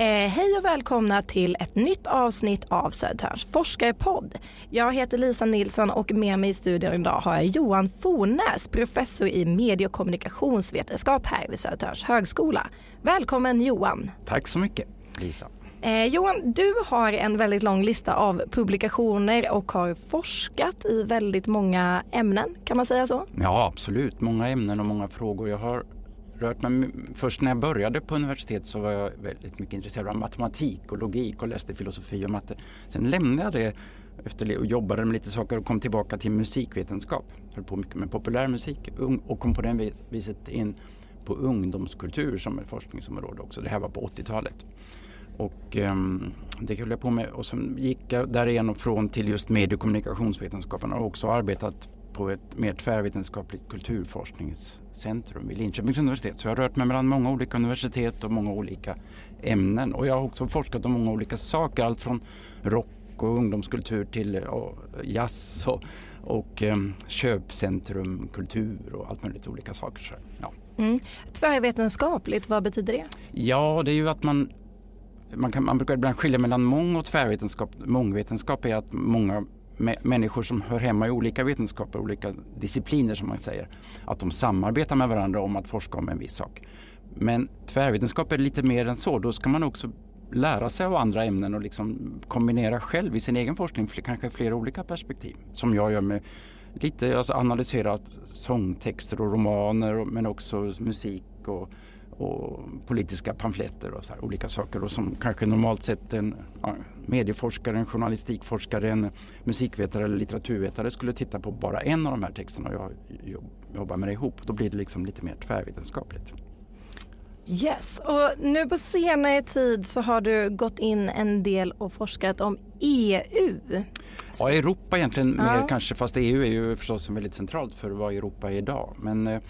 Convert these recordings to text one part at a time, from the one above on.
Eh, hej och välkomna till ett nytt avsnitt av Södertörns forskarpodd. Jag heter Lisa Nilsson och med mig i studion idag har jag Johan Fornäs, professor i medie och kommunikationsvetenskap här vid Södertörns högskola. Välkommen Johan! Tack så mycket Lisa! Eh, Johan, du har en väldigt lång lista av publikationer och har forskat i väldigt många ämnen, kan man säga så? Ja, absolut. Många ämnen och många frågor. Jag har rört mig, först när jag började på universitet så var jag väldigt mycket intresserad av matematik och logik och läste filosofi och matte. Sen lämnade jag det efter och jobbade med lite saker och kom tillbaka till musikvetenskap. Höll på mycket med populärmusik och kom på det viset in på ungdomskultur som ett forskningsområde också. Det här var på 80-talet. Och um, det höll jag på med och sen gick jag därigenom från till just medie och kommunikationsvetenskapen och också arbetat på ett mer tvärvetenskapligt kulturforskningscentrum vid Linköpings universitet. Så jag har rört mig mellan många olika universitet och många olika ämnen. Och jag har också forskat om många olika saker. Allt från rock och ungdomskultur till och jazz och, och um, köpcentrumkultur och allt möjligt olika saker. Så, ja. Mm. Tvärvetenskapligt, vad betyder det? Ja, det är ju att man man, kan, man brukar ibland skilja mellan mång och tvärvetenskap. Mångvetenskap är att många människor som hör hemma i olika vetenskaper, olika discipliner som man säger, att de samarbetar med varandra om att forska om en viss sak. Men tvärvetenskap är lite mer än så. Då ska man också lära sig av andra ämnen och liksom kombinera själv i sin egen forskning kanske flera olika perspektiv. Som jag gör med lite alltså analysera sångtexter och romaner men också musik och och politiska pamfletter och så här, olika saker och som kanske normalt sett en ja, medieforskare, en journalistikforskare, en musikvetare eller litteraturvetare skulle titta på bara en av de här texterna och jag jobbar med det ihop. Då blir det liksom lite mer tvärvetenskapligt. Yes, och nu på senare tid så har du gått in en del och forskat om EU. Ja, Europa egentligen ja. mer kanske, fast EU är ju förstås väldigt centralt för vad Europa är idag. Men eh,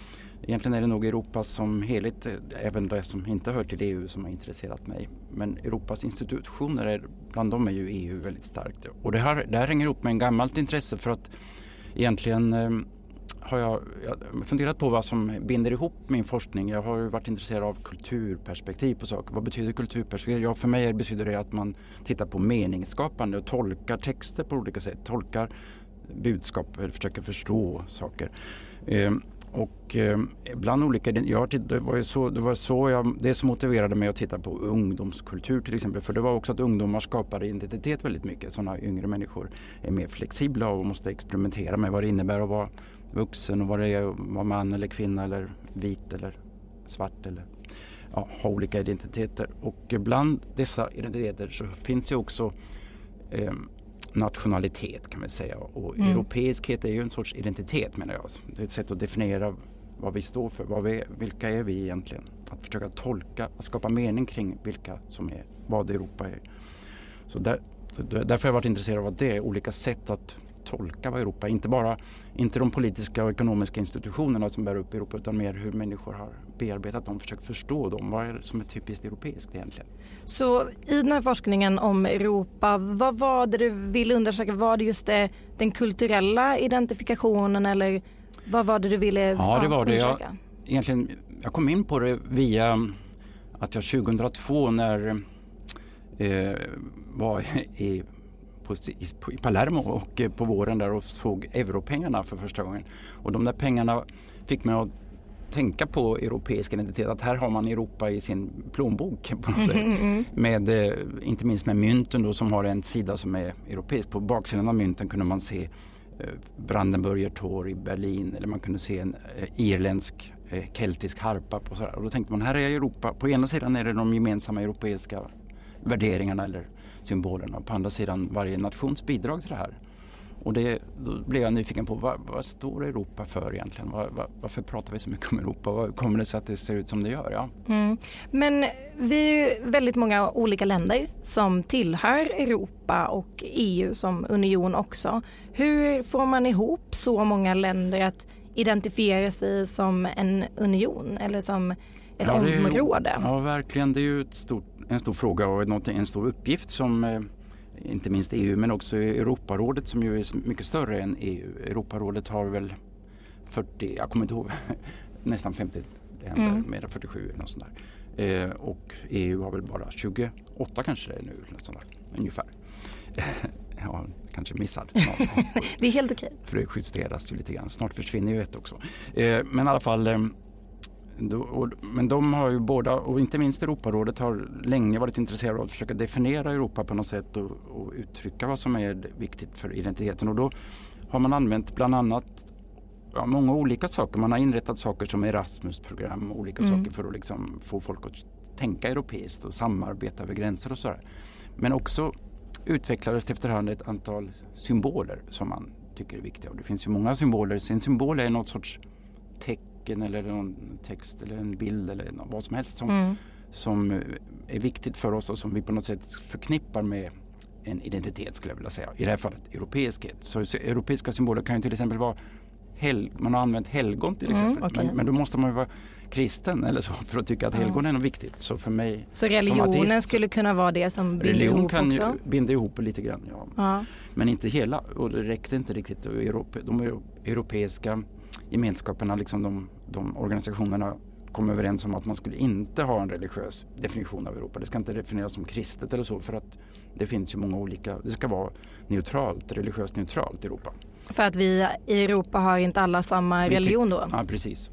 Egentligen är det nog Europa som helhet, eh, även det som inte hör till EU, som har intresserat mig. Men Europas institutioner, är, bland dem är ju EU väldigt starkt. Och det här, det här hänger ihop med en gammalt intresse för att egentligen eh, har jag, jag funderat på vad som binder ihop min forskning. Jag har ju varit intresserad av kulturperspektiv på saker. Vad betyder kulturperspektiv? Ja, för mig betyder det att man tittar på meningsskapande och tolkar texter på olika sätt. Tolkar budskap eller försöker förstå saker. Eh, och eh, bland olika, jag, det var så, det var så jag, det som motiverade mig att titta på ungdomskultur till exempel. För det var också att ungdomar skapar identitet väldigt mycket. Sådana yngre människor är mer flexibla och måste experimentera med vad det innebär att vara vuxen och vad det är att vara man eller kvinna eller vit eller svart eller ja, ha olika identiteter. Och bland dessa identiteter så finns ju också eh, nationalitet kan man säga. Och mm. europeiskhet är ju en sorts identitet menar jag. Det är ett sätt att definiera vad vi står för. Vad vi, vilka är vi egentligen? Att försöka tolka, att skapa mening kring vilka som är, vad Europa är. Så, där, så därför har jag varit intresserad av det, olika sätt att tolka vad Europa är. Inte bara inte de politiska och ekonomiska institutionerna som bär upp Europa utan mer hur människor har bearbetat dem, försökt förstå dem. Vad är det som är typiskt europeiskt egentligen? Så i den här forskningen om Europa, vad var det du ville undersöka? Var det just det, den kulturella identifikationen eller vad var det du ville Ja, det var det. Jag, egentligen, jag kom in på det via att jag 2002 när eh, var i på, i Palermo och eh, på våren där och såg europengarna för första gången. Och de där pengarna fick mig att tänka på europeisk identitet. Att här har man Europa i sin plånbok på något sätt. Mm, mm, mm. Med, eh, inte minst med mynten då, som har en sida som är europeisk. På baksidan av mynten kunde man se eh, Brandenburger Tor i Berlin eller man kunde se en irländsk keltisk harpa. På sådär. Och då tänkte man här är Europa. På ena sidan är det de gemensamma europeiska värderingarna eller symbolerna och på andra sidan varje nations bidrag till det här. Och det, då blev jag nyfiken på vad, vad står Europa för egentligen? Var, var, varför pratar vi så mycket om Europa? Vad kommer det sig att det ser ut som det gör? Ja. Mm. Men vi är ju väldigt många olika länder som tillhör Europa och EU som union också. Hur får man ihop så många länder att identifiera sig som en union eller som ett ja, område? ja, verkligen. Det är ju ett stort en stor fråga och en stor uppgift som eh, inte minst EU men också Europarådet som ju är mycket större än EU. Europarådet har väl 40, jag kommer inte ihåg, nästan 50 länder, mm. mer än 47 eller något sånt där. Eh, och EU har väl bara 28 kanske det är nu, sådär, ungefär. ja, kanske missad. det är helt okej. För det justeras ju lite grann. Snart försvinner ju ett också. Eh, men i alla fall men de har ju båda, och inte minst Europarådet har länge varit intresserade av att försöka definiera Europa på något sätt och, och uttrycka vad som är viktigt för identiteten. Och då har man använt bland annat ja, många olika saker. Man har inrättat saker som Erasmus-program och olika mm. saker för att liksom få folk att tänka europeiskt och samarbeta över gränser och sådär. Men också utvecklades efterhand ett antal symboler som man tycker är viktiga. Och det finns ju många symboler. En symbol är något sorts tecken eller någon text eller en bild eller vad som helst som, mm. som är viktigt för oss och som vi på något sätt förknippar med en identitet skulle jag vilja säga. I det här fallet europeiskhet. Så, så europeiska symboler kan ju till exempel vara Hel man har använt helgon till mm, exempel. Mm, okay. men, men, då måste man ju vara kristen eller så för att tycka att helgon är något viktigt. Så för mig Så religionen ateist, skulle kunna vara det som binder religion ihop kan också? Ju binda ihop lite grann, ja. ja. Men inte hela och det räckte inte riktigt. De europeiska gemenskaperna, liksom de, de organisationerna kom överens om att man skulle inte ha en religiös definition av Europa. Det ska inte definieras som kristet eller så för att det finns ju många olika, det ska vara neutralt, religiöst neutralt Europa. För att vi i Europa har inte alla samma religion då? Ja precis.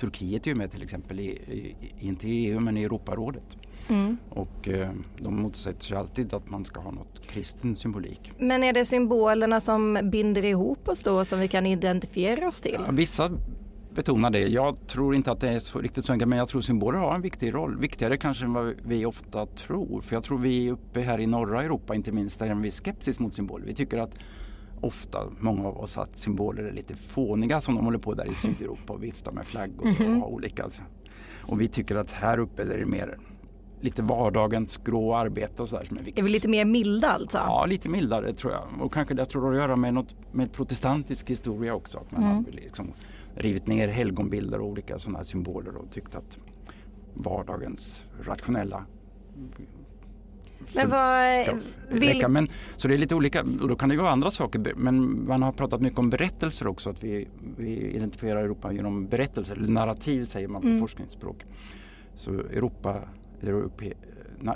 Turkiet är ju med till exempel, i, i, inte i EU men i Europarådet. Mm. Och eh, de motsätter sig alltid att man ska ha något kristen symbolik. Men är det symbolerna som binder ihop oss då som vi kan identifiera oss till? Ja, vissa betonar det. Jag tror inte att det är så, riktigt så enkelt men jag tror symboler har en viktig roll. Viktigare kanske än vad vi ofta tror. För jag tror vi uppe här i norra Europa inte minst är en viss skepsis mot symboler. Vi tycker att ofta, många av oss, att symboler är lite fåniga som de håller på där i Sydeuropa och viftar med flaggor och mm -hmm. olika. Och vi tycker att här uppe är det mer lite vardagens grå arbete och sådär som är viktigt. Är vi lite mer milda alltså? Ja, lite mildare tror jag. Och kanske det tror att göra med något med protestantisk historia också. Att man mm. har liksom rivit ner helgonbilder och olika sådana symboler och tyckt att vardagens rationella men vad vill... Men, så det är lite olika och då kan det ju vara andra saker. Men man har pratat mycket om berättelser också. Att vi, vi identifierar Europa genom berättelser. Eller narrativ säger man på mm. forskningsspråk. Så Europa, Europe,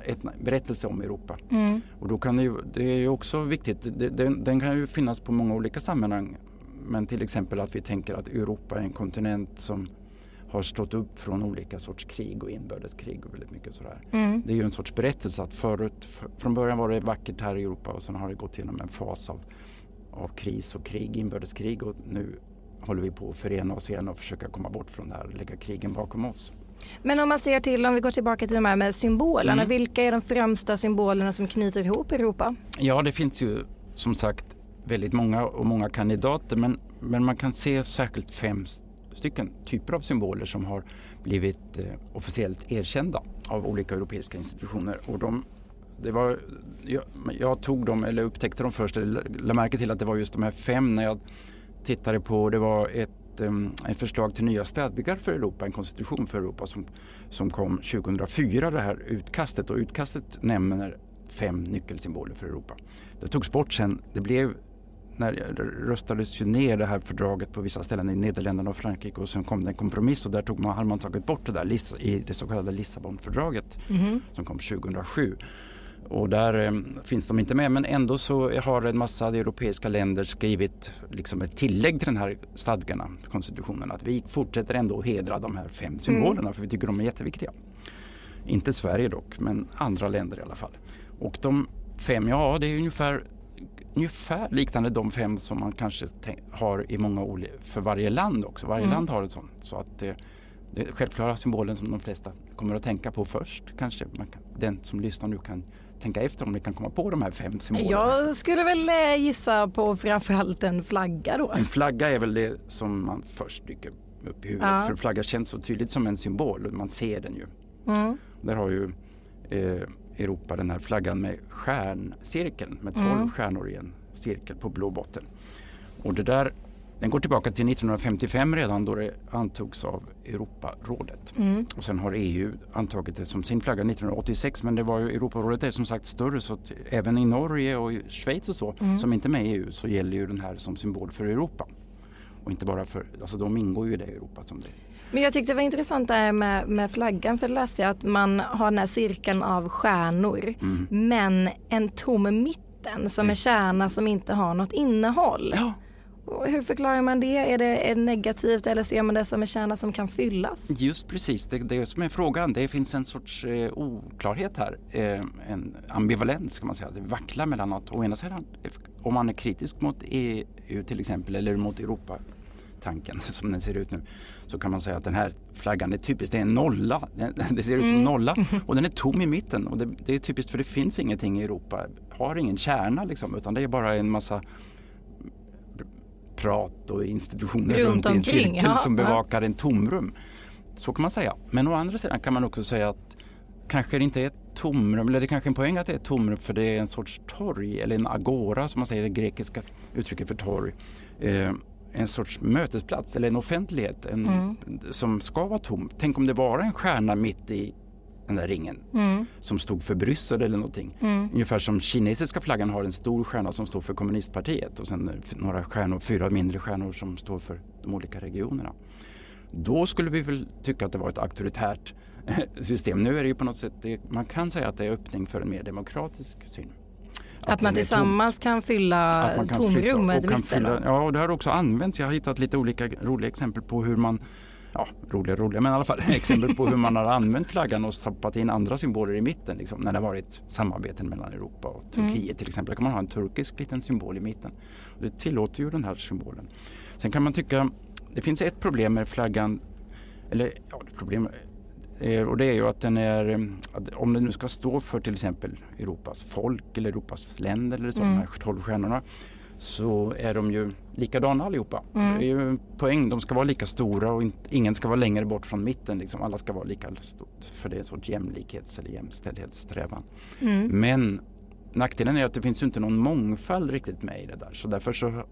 ett, berättelse om Europa. Mm. Och då kan det, ju, det är också viktigt. Det, den, den kan ju finnas på många olika sammanhang. Men till exempel att vi tänker att Europa är en kontinent som har stått upp från olika sorts krig och inbördeskrig och väldigt mycket sådär. Mm. Det är ju en sorts berättelse att förut, från början var det vackert här i Europa och sen har det gått igenom en fas av, av kris och krig, inbördeskrig och nu håller vi på att förena oss igen och försöka komma bort från det här och lägga krigen bakom oss. Men om man ser till, om vi går tillbaka till de här med symbolerna, mm. vilka är de främsta symbolerna som knyter ihop Europa? Ja, det finns ju som sagt väldigt många och många kandidater men, men man kan se särskilt fem stycken typer av symboler som har blivit eh, officiellt erkända av olika europeiska institutioner. Och de, det var, jag, jag, tog dem, eller upptäckte dem först, eller lade märke till att det var just de här fem när jag tittade på, det var ett, um, ett förslag till nya stadgar för Europa, en konstitution för Europa som, som kom 2004, det här utkastet. Och utkastet nämner fem nyckelsymboler för Europa. Det togs bort sen, det blev när det röstades ju ner det här fördraget på vissa ställen i Nederländerna och Frankrike och sen kom det en kompromiss och där tog man, hade man tagit bort det där i det så kallade Lissabonfördraget mm. som kom 2007. Och där eh, finns de inte med men ändå så har en massa europeiska länder skrivit liksom ett tillägg till den här stadgarna, konstitutionen, att vi fortsätter ändå att hedra de här fem symbolerna mm. för vi tycker de är jätteviktiga. Inte Sverige dock, men andra länder i alla fall. Och de fem, ja det är ungefär ungefär liknande de fem som man kanske har i många olika, för varje land också. Varje mm. land har ett sånt. Så att det, det är självklara symbolen som de flesta kommer att tänka på först. Kanske kan, den som lyssnar nu kan tänka efter om ni kan komma på de här fem symbolerna. Jag skulle väl eh, gissa på framförallt en flagga då. En flagga är väl det som man först dyker upp i huvudet. Ja. För en flagga känns så tydligt som en symbol och man ser den ju. Mm. Där har ju eh, Europa den här flaggan med stjärncirkeln med 12 mm. stjärnor i en cirkel på blå botten. Och det där, den går tillbaka till 1955 redan då det antogs av Europarådet. Mm. Och sen har EU antagit det som sin flagga 1986 men det var ju Europarådet är som sagt större så att även i Norge och i Schweiz och så mm. som inte är med i EU så gäller ju den här som symbol för Europa. Och inte bara för, alltså de ingår ju i det Europa som det Men jag tyckte det var intressant där med, med flaggan för det läste jag att man har den här cirkeln av stjärnor mm. men en tom mitten som är kärna som inte har något innehåll. Ja. Hur förklarar man det? Är det är negativt eller ser man det som en kärna som kan fyllas? Just precis, det, det som är frågan. Det finns en sorts eh, oklarhet här. Eh, en ambivalens kan man säga. Det vacklar mellan att å ena sidan om man är kritisk mot EU till exempel eller mot Europa tanken som den ser ut nu så kan man säga att den här flaggan är typiskt, det är en nolla. Det ser ut som mm. nolla och den är tom i mitten och det, det, är typiskt för det finns ingenting i Europa, har ingen kärna liksom utan det är bara en massa prat och institutioner runt, runt i en cirkel ja, som bevakar ja. en tomrum. Så kan man säga. Men å andra sidan kan man också säga att kanske det inte är ett tomrum, eller det kanske är en poäng att det är ett tomrum för det är en sorts torg eller en agora som man säger det grekiska uttrycket för torg. Eh, en sorts mötesplats eller en offentlighet en, mm. som ska vara tom. Tänk om det var en stjärna mitt i den där ringen mm. som stod för Bryssel eller någonting. Mm. Ungefär som kinesiska flaggan har en stor stjärna som står för kommunistpartiet och sen några stjärnor, fyra mindre stjärnor som står för de olika regionerna. Då skulle vi väl tycka att det var ett auktoritärt system. Nu är det ju på något sätt, det, man kan säga att det är öppning för en mer demokratisk syn. Att, att man tillsammans kan fylla tomrummet i mitten? Ja, och det har också använts. Jag har hittat lite olika roliga exempel på hur man ja, roliga roliga, men i alla fall exempel på hur man har använt flaggan och stoppat in andra symboler i mitten liksom, när det har varit samarbeten mellan Europa och Turkiet mm. till exempel. Där kan man ha en turkisk liten symbol i mitten. Det tillåter ju den här symbolen. Sen kan man tycka, det finns ett problem med flaggan, eller ja, problem, eh, och det är ju att den är, om den nu ska stå för till exempel Europas folk eller Europas länder eller så, mm. de här tolv stjärnorna så är de ju likadana allihopa. Mm. Det är ju en poäng, de ska vara lika stora och ingen ska vara längre bort från mitten. Liksom. Alla ska vara lika stora för det är en sorts jämlikhets eller jämställdhetssträvan. Mm. Men nackdelen är att det finns ju inte någon mångfald riktigt med i det där så därför så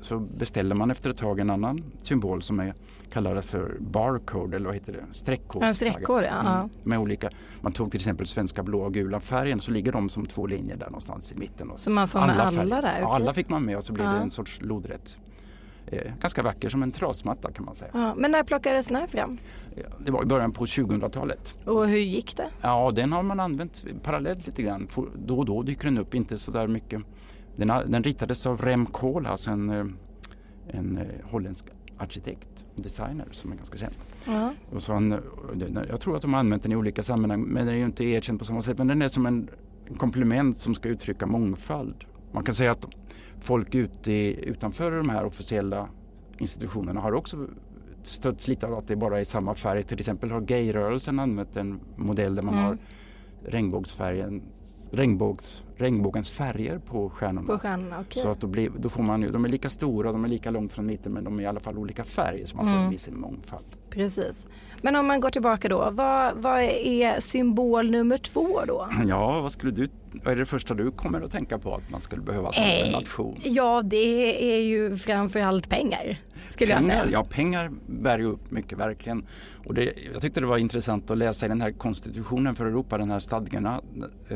så beställer man efter ett tag en annan symbol som är kallad för barcode eller vad heter det? Streckkod. Ja, streckkod ja. Mm, med olika, man tog till exempel svenska blå och gula färgen så ligger de som två linjer där någonstans i mitten. så man får med alla, alla där? Okay. Ja, alla fick man med och så blir ja. det en sorts lodrätt. Eh, ganska vacker som en trasmatta kan man säga. Ja, men när plockades den här fram? Det var i början på 2000-talet. Och hur gick det? Ja, den har man använt parallellt lite grann. Då och då dyker den upp, inte så där mycket den, den ritades av Rem Koolhaas, en, eh, en eh, holländsk arkitekt och designer som är ganska känd. Uh Och så han, jag tror att de har använt den i olika sammanhang men den är ju inte erkänd på samma sätt. Men den är som en, en komplement som ska uttrycka mångfald. Man kan säga att folk ute utanför de här officiella institutionerna har också stötts lite av att det bara är samma färg. Till exempel har gayrörelsen använt en modell där man mm. har regnbågsfärgen regnbågs, regnbågens färger på stjärnorna. På stjärnorna okay. Så att då, blir, då får man ju, de är lika stora, de är lika långt från mitten men de är i alla fall olika färger så man får mm. en viss mångfald. Precis. Men om man går tillbaka då, vad, vad är symbol nummer två då? Ja, vad skulle du, vad är det första du kommer att tänka på att man skulle behöva som en nation? Ja, det är ju framförallt pengar. Skulle pengar, jag säga. Ja, pengar bär ju upp mycket verkligen. Och det, jag tyckte det var intressant att läsa i den här konstitutionen för Europa, den här stadgarna,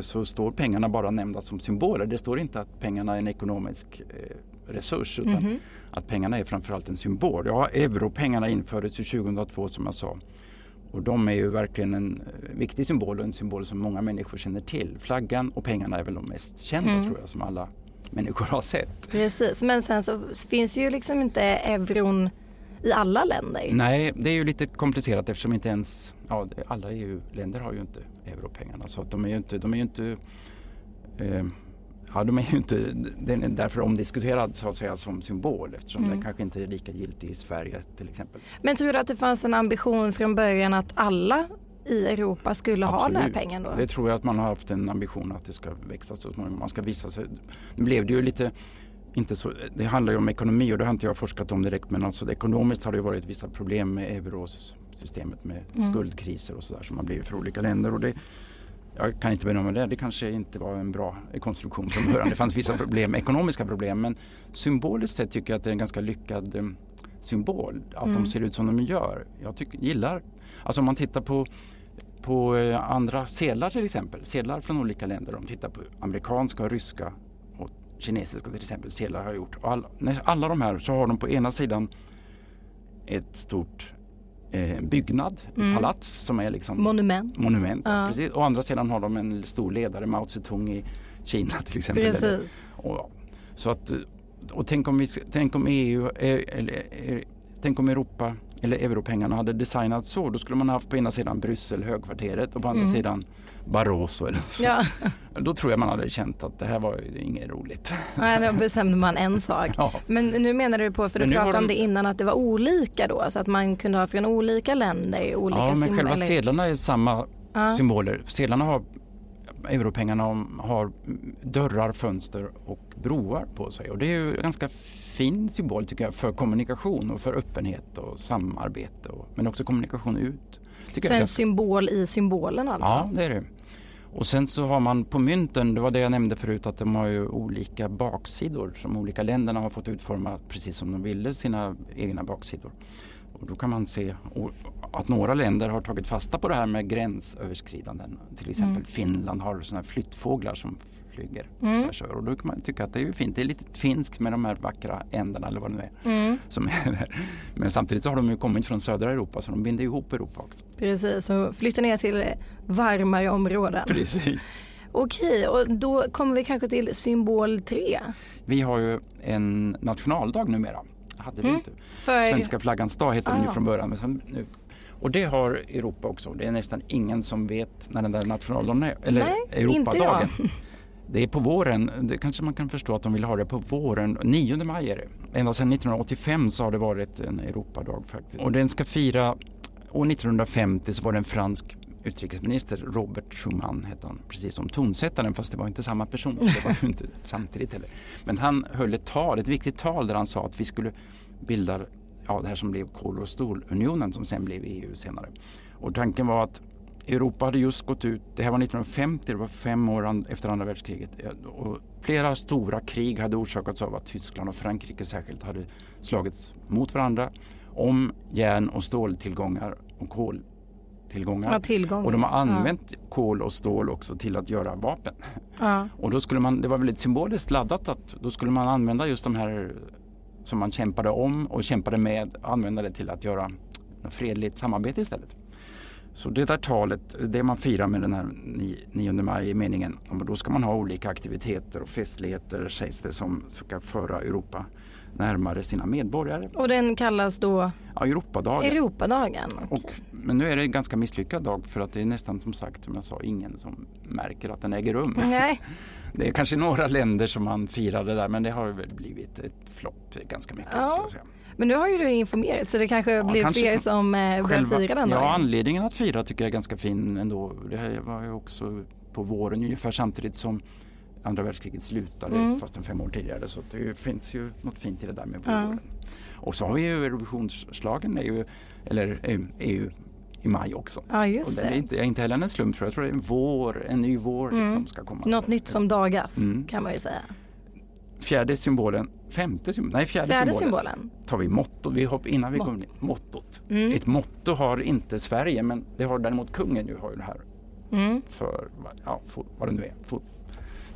så står pengarna bara nämnda som symboler. Det står inte att pengarna är en ekonomisk eh, resurs utan mm -hmm. att pengarna är framförallt en symbol. Ja, europengarna infördes 2002 som jag sa. Och de är ju verkligen en eh, viktig symbol och en symbol som många människor känner till. Flaggan och pengarna är väl de mest kända mm. tror jag som alla människor har sett. Precis, men sen så finns ju liksom inte euron i alla länder. Nej, det är ju lite komplicerat eftersom inte ens ja, alla EU-länder har ju inte europengarna så att de är ju inte, de är ju inte eh, Ja, de är ju inte, den är därför omdiskuterad så att säga som symbol eftersom mm. den kanske inte är lika giltig i Sverige till exempel. Men tror du att det fanns en ambition från början att alla i Europa skulle Absolut. ha den här pengen då? Det tror jag att man har haft en ambition att det ska växa så småningom. Man ska visa sig. Nu blev det ju lite inte så, det handlar ju om ekonomi och det har inte jag forskat om direkt men alltså ekonomiskt har det varit vissa problem med eurosystemet med mm. skuldkriser och sådär som har blivit för olika länder. Och det, jag kan inte bedöma det. Det kanske inte var en bra konstruktion från början. Det fanns vissa problem, ekonomiska problem. Men symboliskt sett tycker jag att det är en ganska lyckad eh, symbol. Att mm. de ser ut som de gör. Jag tycker, gillar, alltså om man tittar på på eh, andra sedlar till exempel, sedlar från olika länder. De tittar på amerikanska, ryska och kinesiska till exempel sedlar har gjort. Och alla, alla de här så har de på ena sidan ett stort eh, byggnad, mm. palats som är liksom monument. monument ja. precis. Och å andra sidan har de en stor ledare, Mao Zedong i Kina till exempel. Precis. Eller, och, så att, och tänk om, vi, tänk om EU, eller, tänk om Europa eller europengarna hade designats så. Då skulle man haft på ena sidan Bryssel, högkvarteret och på andra mm. sidan Barroso eller så. Ja. Då tror jag man hade känt att det här var inget roligt. Nej, då bestämde man en sak. Ja. Men nu menar du på, för du pratade om det innan, att det var olika då, så att man kunde ha från olika länder olika Ja, men själva sedlarna är samma ja. symboler. Sedlarna har, europengarna har dörrar, fönster och broar på sig och det är ju ganska fin symbol tycker jag för kommunikation och för öppenhet och samarbete och, men också kommunikation ut. Så en symbol i symbolen alltså? Ja, det är det. Och sen så har man på mynten, det var det jag nämnde förut, att de har ju olika baksidor som olika länderna har fått utforma precis som de ville sina egna baksidor. Och då kan man se att några länder har tagit fasta på det här med gränsöverskridanden. Till exempel mm. Finland har sådana flyttfåglar som flyger. Mm. Och då kan man tycka att det är fint. Det är lite finskt med de här vackra ändarna eller vad det nu är. Mm. Som är där. Men samtidigt så har de ju kommit från södra Europa så de binder ihop Europa också. Precis, och flyttar ner till varmare områden. Precis. Okej, och då kommer vi kanske till symbol 3. Vi har ju en nationaldag numera. Hade vi mm. inte. För... Svenska flaggans dag hette ah. den ju ah. från början. Men sen, nu och det har Europa också. Det är nästan ingen som vet när den där nationaldagen är. Eller Nej, Europadagen. Det är på våren, det kanske man kan förstå att de vill ha det på våren. 9 maj är det. Ända sedan 1985 så har det varit en Europadag faktiskt. Och den ska fira, år 1950 så var det en fransk utrikesminister, Robert Schuman hette han, precis som tonsättaren fast det var inte samma person. Det var inte samtidigt heller. Men han höll ett tal, ett viktigt tal där han sa att vi skulle bilda ja, det här som blev kol och stålunionen som sen blev EU senare. Och tanken var att Europa hade just gått ut, det här var 1950, det var fem år efter andra världskriget. Och flera stora krig hade orsakats av att Tyskland och Frankrike särskilt hade slagits mot varandra om järn och ståltillgångar och koltillgångar. Ja, tillgångar. och de har använt ja. kol och stål också till att göra vapen. Ja. Och då skulle man, det var väldigt symboliskt laddat att då skulle man använda just de här som man kämpade om och kämpade med, använda det till att göra fredligt samarbete istället. Så det där talet, det man firar med den här 9 maj i meningen, då ska man ha olika aktiviteter och festligheter sägs det som ska föra Europa närmare sina medborgare. Och den kallas då? Ja, Europadagen. Europadagen. Och, men nu är det en ganska misslyckad dag för att det är nästan som sagt som jag sa ingen som märker att den äger rum. Nej. Det är kanske några länder som man firar det där men det har väl blivit ett flopp ganska mycket. Ja. Men nu har ju du informerat så det kanske ja, blir kanske fler som eh, börjar fira den dagen. Ja, anledningen att fira tycker jag är ganska fin ändå. Det var ju också på våren ungefär samtidigt som andra världskriget slutade mm. fast en fem år tidigare så det finns ju något fint i det där med våren. Ja. Och så har vi ju revisionsslagen, är ju, eller EU i maj också. Ja, just och det. Är inte, inte heller en slump tror jag. tror det är en vår, en ny vår mm. som ska komma. Något nytt som dagas mm. kan man ju säga. Fjärde symbolen, femte symbolen, nej fjärde, fjärde symbolen, symbolen, tar vi motto. Vi hopp, innan vi Mott. kommer mottot. Mm. Ett motto har inte Sverige men det har däremot kungen ju har ju det här. Mm. För, ja, för, vad det nu är.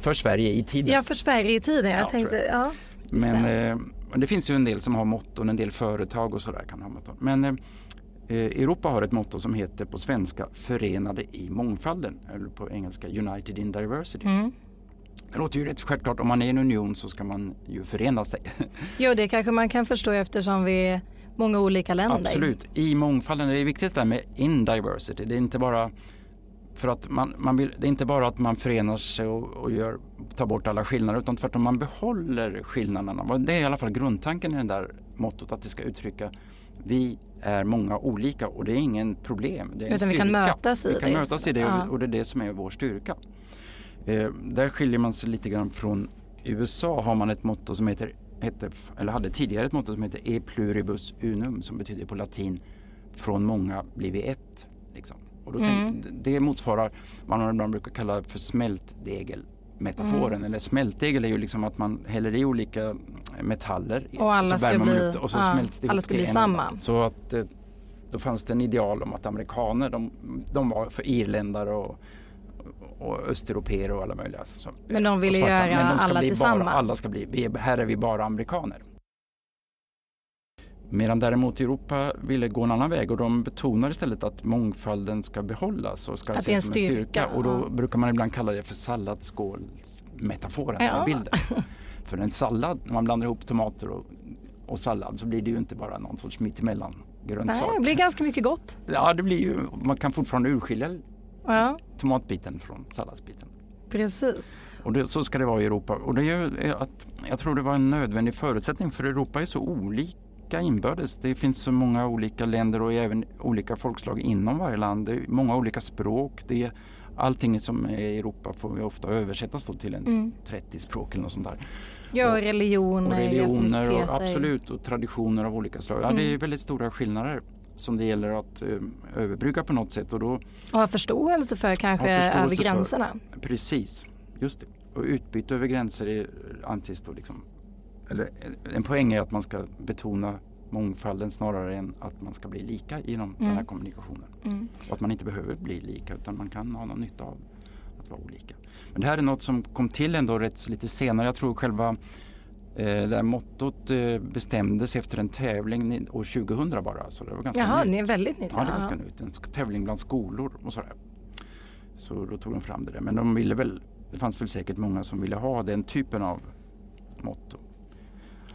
För, Sverige i tiden. Ja, för Sverige i tiden. Jag ja, tänkte, jag. ja. Men det. Eh, det finns ju en del som har motton, en del företag och sådär kan ha motton. Men eh, eh, Europa har ett motto som heter på svenska Förenade i mångfalden eller på engelska United in Diversity. Mm. Det låter ju rätt självklart. Om man är en union så ska man ju förena sig. Jo, det kanske man kan förstå eftersom vi är många olika länder. Absolut. I mångfalden är det viktigt det här med in diversity. Det är inte bara för att man, man vill, det är inte bara att man förenar sig och, och gör, tar bort alla skillnader utan tvärtom man behåller skillnaderna. Det är i alla fall grundtanken i det där mottot att det ska uttrycka vi är många olika och det är ingen problem. Det är utan vi kan mötas i vi det. kan mötas i det ja. och det är det som är vår styrka. Eh, där skiljer man sig lite grann från USA har man ett motto som heter, heter, eller hade tidigare ett motto som heter E pluribus unum som betyder på latin från många blir vi ett. Liksom. Och mm. tänk, det motsvarar vad man ibland brukar kalla för smältdegel metaforen. Mm. Eller smältdegel är ju liksom att man häller i olika metaller och alla ska bli, och så ja, smälts det alla ska bli samma. Så att eh, då fanns det en ideal om att amerikaner de, de var för irländare och och östeuropeer och alla möjliga. Som, men de vill ju göra alla tillsammans. Bara, alla ska bli, här är vi bara amerikaner. Medan däremot Europa ville gå en annan väg och de betonar istället att mångfalden ska behållas och ska att ses som en styrka. styrka. Och då brukar man ibland kalla det för salladsskålsmetaforen, Ja. bilden. För en sallad, när man blandar ihop tomater och, och sallad så blir det ju inte bara någon sorts mittemellan grönsak. Nej, det blir ganska mycket gott. Ja, det blir ju, man kan fortfarande urskilja Ja, tomatbiten från salladsbiten. precis. Och det, så ska det vara i Europa. Och det är ju att jag tror det var en nödvändig förutsättning för Europa är så olika inbördes. Det finns så många olika länder och även olika folkslag inom varje land. Det är många olika språk. Det är, allting som är i Europa får ju ofta översättas till en Mm. 30 språk eller något sånt där. Ja, Och- religioner, Och religioner och absolut och traditioner av olika slag. Ja, det är Mm. väldigt stora skillnader som det gäller att eh, överbrygga på något sätt. Och då, Och ha förståelse för kanske förståelse över för- gränserna. Precis, just det. Och utbyte över gränser är, anses då liksom, eller en poäng är att man ska betona mångfalden snarare än att man ska bli lika inom den här Mm. kommunikationen. Mm. Och att man inte behöver bli lika utan man kan ha någon nytta av att vara olika. Men det här är något som kom till ändå rätt lite senare. Jag tror själva eh, det här mottot eh, bestämdes efter en tävling år 2000 bara. Så det var ganska Jaha, nytt. är väldigt nytt. Ja, det var ganska nytt. En tävling bland skolor och sådär. Så då tog de fram det där. Men de ville väl, det fanns väl säkert många som ville ha den typen av motto.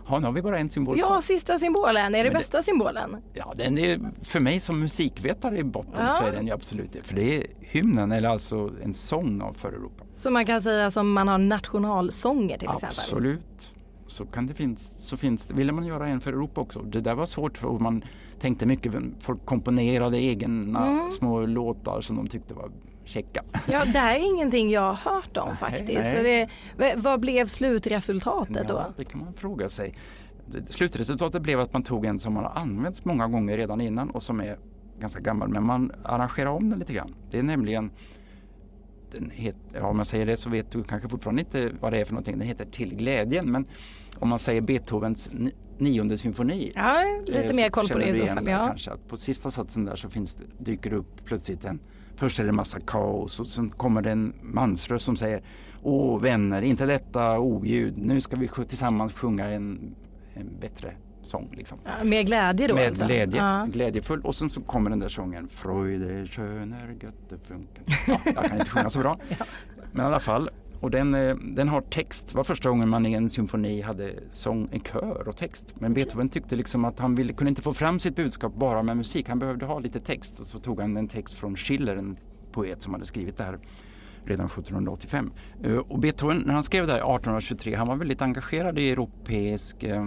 Ja, nu har vi bara en symbol Ja, sista symbolen. Är det det- bästa symbolen? Ja, den är, för mig som musikvetare i botten Ja. så är den ju absolut det. För det är hymnen, eller alltså en sång av för Europa. Som man kan säga som man har nationalsånger till exempel. Absolut. Så, kan det finns, så finns det. Ville man göra en för Europa också. Det där var svårt för man tänkte mycket, folk komponerade egna Mm. små låtar som de tyckte var käcka. Ja, det här är ingenting jag har hört om Nej, faktiskt. nej. Så det, vad blev slutresultatet då? Ja, det kan man fråga sig. Slutresultatet blev att man tog en som har använts många gånger redan innan och som är ganska gammal men man arrangerar om den lite grann. Det är nämligen den het, ja, om man säger det så vet du kanske fortfarande inte vad det är för någonting. Den heter Till glädjen men om man säger Beethovens ni- nionde symfoni Ja, lite Eh, mer koll på det i så fall. Ja. Kanske, på sista satsen där så finns dyker det upp plötsligt en Först är det en massa kaos och sen kommer det en mansröst som säger Åh vänner, inte detta oljud. Nu ska vi tillsammans sjunga en, en bättre sång. Liksom. Ja, mer glädje då Med alltså? glädje, Ja. glädjefull. Och sen så kommer den där sången Freude schöner Götte funken. Ja, jag kan inte sjunga så bra. Men i alla fall. Och den, eh, den har text. Det var första gången man i en symfoni hade sång, en kör och text. Men Beethoven tyckte liksom att han ville, kunde inte få fram sitt budskap bara med musik. Han behövde ha lite text. Och så tog han en text från Schiller, en poet som hade skrivit det här redan 1785. Eh, Och Beethoven, när han skrev det här 1823, han var väldigt engagerad i europeisk eh,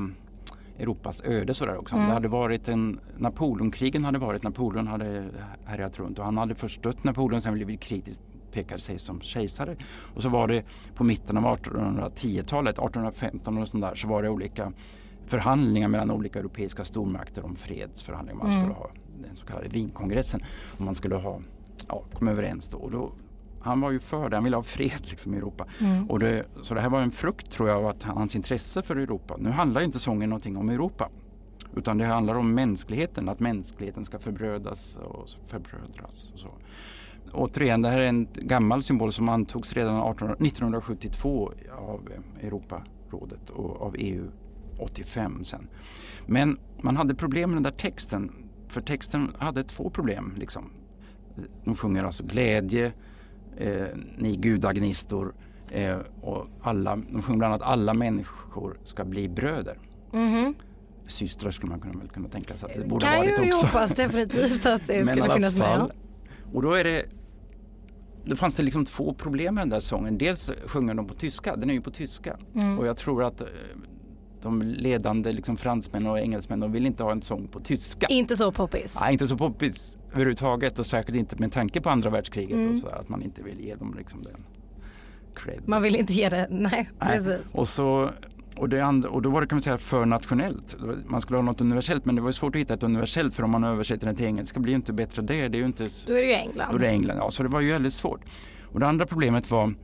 Europas öde sådär också. Mm. Det hade varit en, Napoleonkrigen hade varit, Napoleon hade härjat runt och han hade först stött Napoleon sen blivit kritiskt pekade sig som kejsare. Och så var det på mitten av 1810-talet, 1815 och sånt där, så var det olika förhandlingar mellan olika europeiska stormakter om fredsförhandlingar. Man Mm. skulle ha den så kallade Wienkongressen och man skulle ha, ja, komma överens då. Och då han var ju för det, han ville ha fred liksom, i Europa. Mm. Och det, så det här var en frukt tror jag av att hans intresse för Europa. Nu handlar inte sången någonting om Europa. Utan det handlar om mänskligheten, att mänskligheten ska förbrödas och förbrödras. Och så. Återigen, det här är en gammal symbol som antogs redan 18, 1972 av eh, Europarådet och av EU 85 sen. Men man hade problem med den där texten. För texten hade två problem. Liksom. De sjunger alltså glädje, eh, ni gudagnistor eh, och alla, de sjunger bland annat alla människor ska bli bröder. Mhm. Systrar skulle man kunna, väl kunna tänka sig att det borde Kan varit ju också. hoppas definitivt att det skulle finnas med. ja. fall. Och då är det då fanns det liksom två problem med den där sången. Dels sjunger de på tyska, den är ju på tyska. Mm. Och jag tror att eh, de ledande liksom fransmän och engelsmän de vill inte ha en sång på tyska. Inte så poppis. Nej, inte så poppis överhuvudtaget och särskilt inte med tanke på andra världskriget Mm. och sådär. Att man inte vill ge dem liksom den cred. Man vill inte ge det, nej, Nej. precis. Och, så, och, det andra, och då var det kan man säga för nationellt. Man skulle ha något universellt men det var ju svårt att hitta ett universellt för om man översätter den till engelska blir ju inte bättre det. Det är ju inte Då är det ju då England. är det England. Ja, så det var ju väldigt svårt. Och det andra problemet var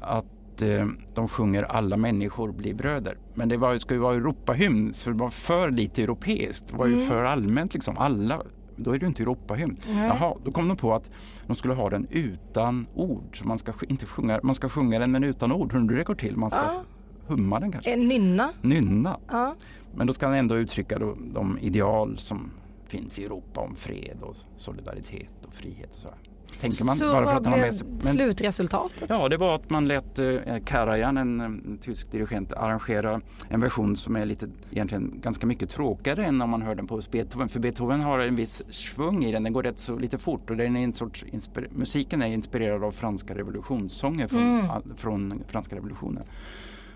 att eh, de sjunger alla människor blir bröder. Men det var, ska ju vara Europahymn så det var för lite europeiskt. Det var ju Mm. för allmänt liksom. Alla, då är det ju inte Europahymn. Nej. Jaha, då kom de på att de skulle ha den utan ord. Så man ska inte sjunga, man ska sjunga den men utan ord. Hur det går till. Man ska Ja. Humma den kanske. Eh, nynna. Nynna. Ja. Men då ska han ändå uttrycka då, de ideal som finns i Europa om fred och solidaritet och frihet och sådär. Tänker man, så bara för vad att han blev med slutresultatet? Ja, det var att man lät eh, Karajan, en, en tysk dirigent, arrangera en version som är lite, egentligen ganska mycket tråkigare än om man hör den på Beethoven. För Beethoven har en viss svung i den, den går rätt så lite fort och den är en sorts musiken är inspirerad av franska revolutionssånger från, mm. från franska revolutionen.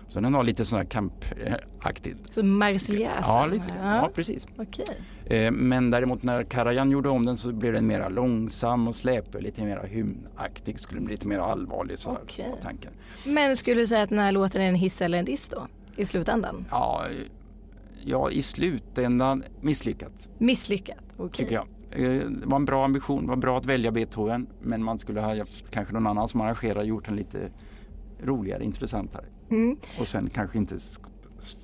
Så den har lite sån här kampaktigt. Så Marseillaise? Ja, lite, ja. ja precis. Okay. Eh, men däremot när Karajan gjorde om den så blev den mer långsam och släpig, lite mer hymnaktig, skulle bli lite mer allvarlig så okay. tanken. Men skulle du säga att den här låten är en hiss eller en diss då? I slutändan? Ja, ja i slutändan misslyckat. Misslyckat, okej. Okay. Tycker jag. Eh, det var en bra ambition, det var bra att välja Beethoven men man skulle ha haft kanske någon annan som arrangerar gjort den lite roligare, intressantare. Mm. Och sen kanske inte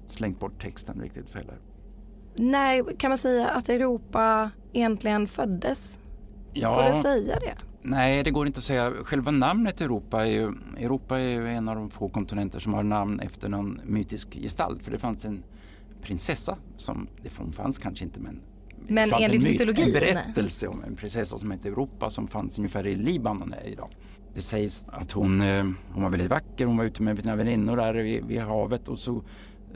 slängt bort texten riktigt heller. När kan man säga att Europa egentligen föddes? Ja, går det att säga det? Nej, det går inte att säga. Själva namnet Europa är ju, Europa är ju en av de få kontinenter som har namn efter någon mytisk gestalt. För det fanns en prinsessa som, det fanns kanske inte men men enligt mytologin? En berättelse om en prinsessa som hette Europa som fanns ungefär i Libanon idag. Det sägs att hon, eh, hon var väldigt vacker, hon var ute med sina väninnor där vid, vid havet och så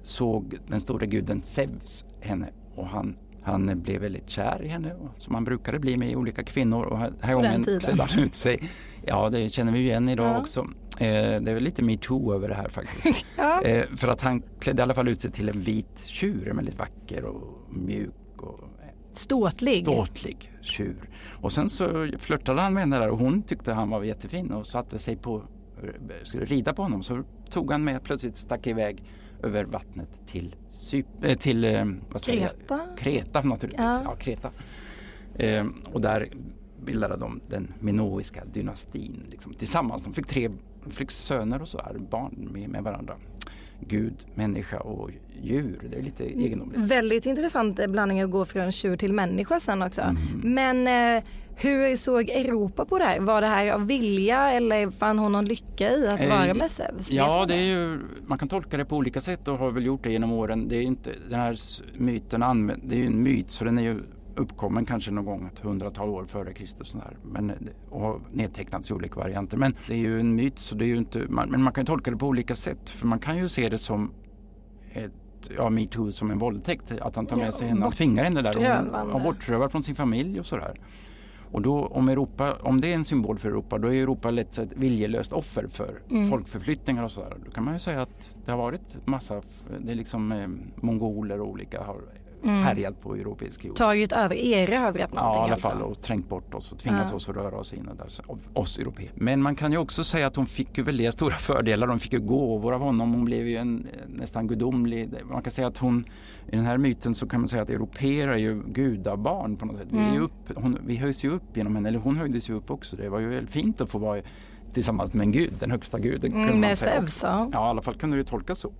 såg den stora guden Zeus henne och han, han blev väldigt kär i henne som han brukade bli med olika kvinnor och här gången klädde han ut sig. Ja det känner vi igen idag ja. också. Eh, det är lite metoo över det här faktiskt. ja. eh, för att han klädde i alla fall ut sig till en vit tjur, väldigt vacker och mjuk och Ståtlig. Ståtlig tjur. Och sen så flörtade han med henne där och hon tyckte han var jättefin och satte sig på, skulle rida på honom. Så tog han med, plötsligt stack iväg över vattnet till, Cyp- äh, till äh, vad säger Kreta. Jag? Kreta naturligtvis. Ja. ja Kreta. Eh, och där bildade de den minoiska dynastin liksom, tillsammans. De fick tre de fick söner och så här, barn med, med varandra. Gud, människa och djur. Det är lite egendomligt. Väldigt intressant blandning att gå från tjur till människa sen också. Mm. Men eh, hur såg Europa på det här? Var det här av vilja eller fann hon någon lycka i att eh, vara med Zeus? Ja, det är ju, man kan tolka det på olika sätt och har väl gjort det genom åren. Det är inte, den här myten, det är ju en myt så den är ju uppkommen kanske någon gång ett hundratal år före Kristus där, men, och har nedtecknats i olika varianter. Men det är ju en myt så det är ju inte, man, men man kan tolka det på olika sätt för man kan ju se det som ett ja, metoo som en våldtäkt. Att han tar med sig henne, han tvingar henne där och hon har bortrövad från sin familj och sådär. Och då om, Europa, om det är en symbol för Europa då är Europa lätt ett viljelöst offer för mm. folkförflyttningar och sådär. Då kan man ju säga att det har varit massa, det är liksom eh, mongoler och olika har mm. härjat på europeisk jord. Tagit över, erövrat någonting Ja, i alla alltså. fall och trängt bort oss och tvingat ja. oss att röra oss in där, oss europeer. Men man kan ju också säga att hon fick ju väldigt stora fördelar. Hon fick ju gåvor av honom. Hon blev ju en nästan gudomlig. Man kan säga att hon, i den här myten så kan man säga att europeer är ju gudabarn på något sätt. Mm. Vi, upp, hon, vi höjs ju upp genom henne, eller hon höjdes ju upp också. Det var ju väldigt fint att få vara tillsammans med en gud, den högsta guden. Mm, med Zeus ja. ja, i alla fall kunde det tolkas så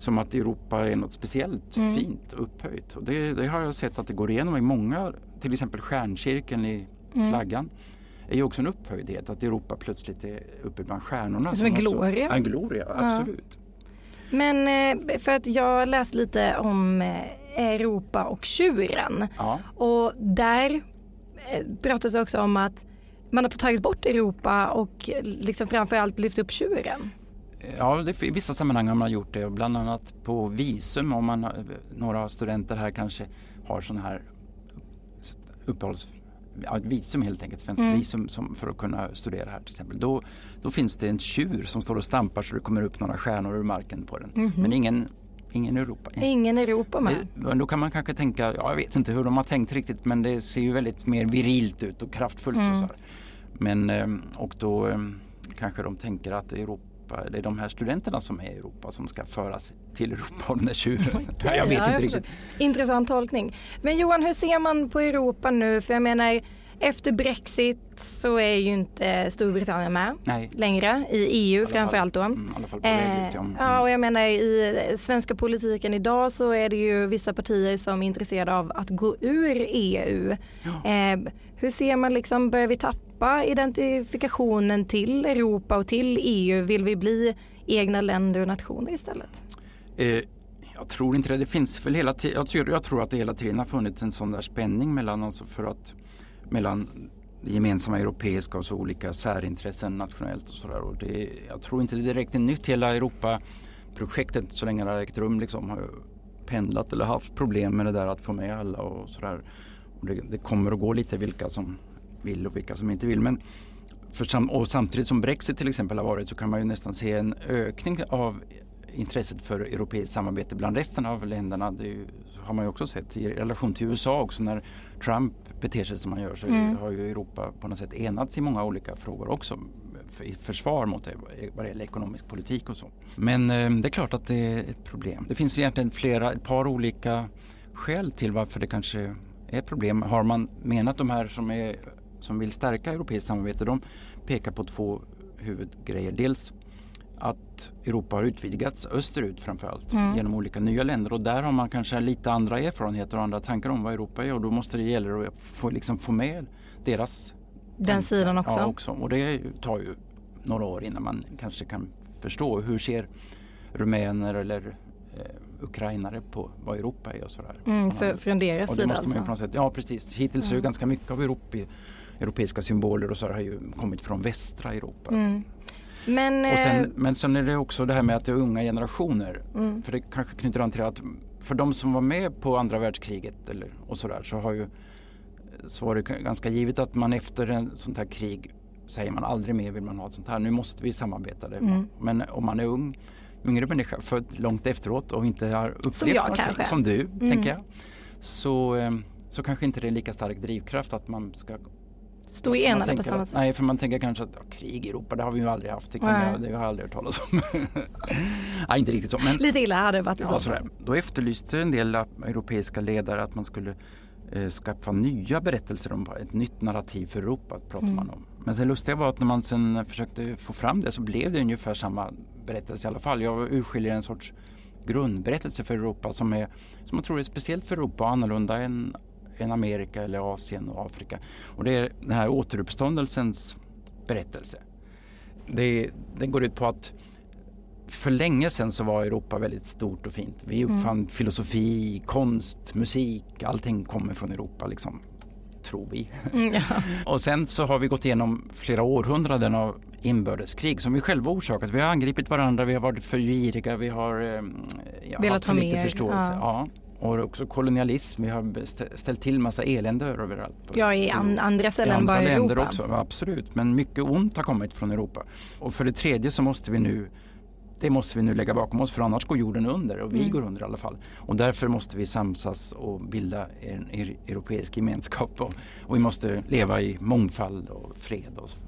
som att Europa är något speciellt mm. fint upphöjt. Och det, det, har jag sett att det går igenom i många, till exempel stjärncirkeln i mm. flaggan är ju också en upphöjdhet att Europa plötsligt är uppe bland stjärnorna. Som en gloria. En gloria, absolut. Ja. Men eh, för att jag läste lite om eh, Europa och tjuren ja. och där eh, pratas också om att man har tagit bort Europa och liksom framförallt lyft upp tjuren. Ja, det, i vissa sammanhang har man gjort det. Bland annat på visum. Om man, några studenter här kanske har sådana här uppehålls... Ja, ett visum helt enkelt, svenskt mm. visum som, för att kunna studera här till exempel. Då, då finns det en tjur som står och stampar så det kommer upp några stjärnor ur marken på den. Mm -hmm. Men ingen, ingen Europa. Ingen Europa med. Det, då kan man kanske tänka, ja, jag vet inte hur de har tänkt riktigt men det ser ju väldigt mer virilt ut och kraftfullt. Mm. Och så här. Men, ehm, och då ehm, kanske de tänker att Europa Europa. Det är de här studenterna som är i Europa som ska föras till Europa av den där tjuren. Okay, jag vet ja, inte riktigt. Intressant tolkning. Men Johan, hur ser man på Europa nu? För jag menar efter Brexit så är ju inte Storbritannien med Nej. längre i EU framförallt då. Mm, eh, ja. Mm. ja, och jag menar i svenska politiken idag så är det ju vissa partier som är intresserade av att gå ur EU. Ja. Eh, hur ser man liksom, börjar vi tappa identifikationen till Europa och till EU? Vill vi bli egna länder och nationer istället? Eh, jag tror inte det. Det finns väl hela tiden. Jag, jag, tror att det hela tiden har funnits en sån där spänning mellan, alltså för att, mellan det gemensamma europeiska och så olika särintressen nationellt och sådär. Jag tror inte det direkt är nytt. Hela Europaprojektet så länge det har ägt rum liksom, har pendlat eller haft problem med det där att få med alla och sådär. Det, det, kommer att gå lite vilka som vill och vilka som inte vill. Men för, och samtidigt som Brexit till exempel har varit så kan man ju nästan se en ökning av intresset för europeiskt samarbete bland resten av länderna. Det ju, har man ju också sett i relation till USA också när Trump beter sig som han gör så mm. har ju Europa på något sätt enats i många olika frågor också i försvar mot det vad det gäller ekonomisk politik och så. Men eh, det är klart att det är ett problem. Det finns egentligen flera, ett par olika skäl till varför det kanske är problem. Har man menat de här som, är, som vill stärka europeiskt samarbete, de pekar på två huvudgrejer. Dels att Europa har utvidgats österut framförallt mm. genom olika nya länder och där har man kanske lite andra erfarenheter och andra tankar om vad Europa är och då måste det gälla att få, liksom få med deras Den sidan också? Ja, också. Och det tar ju några år innan man kanske kan förstå hur ser rumäner eller eh, ukrainare på vad Europa är och sådär. Mm, för, från deras sida alltså? Sätt, ja precis, hittills mm. är ju ganska mycket av Europa, europeiska symboler och så har ju kommit från västra Europa. Mm. Men, och sen, eh, men sen är det också det här med att det är unga generationer. Mm. För det kanske knyter an till att för de som var med på andra världskriget eller, och sådär så har ju så var det ganska givet att man efter en sånt här krig säger man aldrig mer vill man ha ett sånt här. Nu måste vi samarbeta. Mm. Men om man är ung, yngre människa född långt efteråt och inte har upplevt som jag, kanske. som du, mm. tänker jag. Så, eh, så kanske inte det är lika stark drivkraft att man ska Stå enade på samma sätt? Nej, för man tänker kanske att ja, krig i Europa, det har vi ju aldrig haft. Det, kan jag, det har jag aldrig hört talas om. nej, inte riktigt så. Men, Lite illa hade det varit ja, så fall. Då efterlyste en del europeiska ledare att man skulle eh, skaffa nya berättelser om ett nytt narrativ för Europa. Pratar mm. man om. Men det lustiga var att när man sen försökte få fram det så blev det ungefär samma berättelse i alla fall. Jag urskiljer en sorts grundberättelse för Europa som, är, som man tror är speciellt för Europa och annorlunda än än Amerika eller Asien och Afrika. Och det är den här återuppståndelsens berättelse. Det, den går ut på att för länge sedan så var Europa väldigt stort och fint. Vi mm. uppfann mm. filosofi, konst, musik, allting kommer från Europa liksom. Tror vi. Mm, ja. och sen så har vi gått igenom flera århundraden av inbördeskrig som vi själva orsakat. Vi har angripit varandra, vi har varit för giriga, vi har eh, ja, Velat ha mer. förståelse. Ja. ja. Och också kolonialism. Vi har ställt till massa elände överallt. Ja, i an andra ställen än bara länder Europa. också, absolut. Men mycket ont har kommit från Europa. Och för det tredje så måste vi nu det måste vi nu lägga bakom oss för annars går jorden under och vi mm. går under i alla fall. Och därför måste vi samsas och bilda en europeisk gemenskap och, och vi måste leva i mångfald och fred. Och så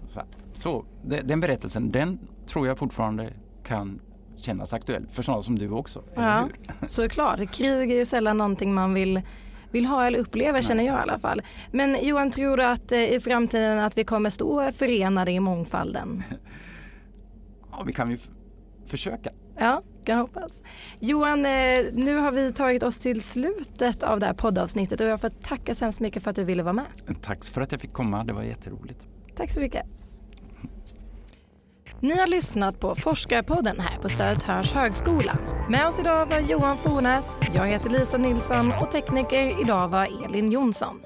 så den berättelsen, den tror jag fortfarande kan kännas aktuell för sådana som du också. Ja, såklart. Krig är ju sällan någonting man vill vill ha eller uppleva Nej. känner jag i alla fall. Men Johan, tror du att eh, i framtiden att vi kommer stå förenade i mångfalden? ja, vi kan ju försöka. Ja, kan hoppas. Johan, eh, nu har vi tagit oss till slutet av det här poddavsnittet och jag får tacka så hemskt mycket för att du ville vara med. Tack för att jag fick komma, det var jätteroligt. Tack så mycket. Ni har lyssnat på Forskarpodden här på Södertörns högskola. Med oss idag var Johan Fornäs, jag heter Lisa Nilsson och tekniker idag var Elin Jonsson.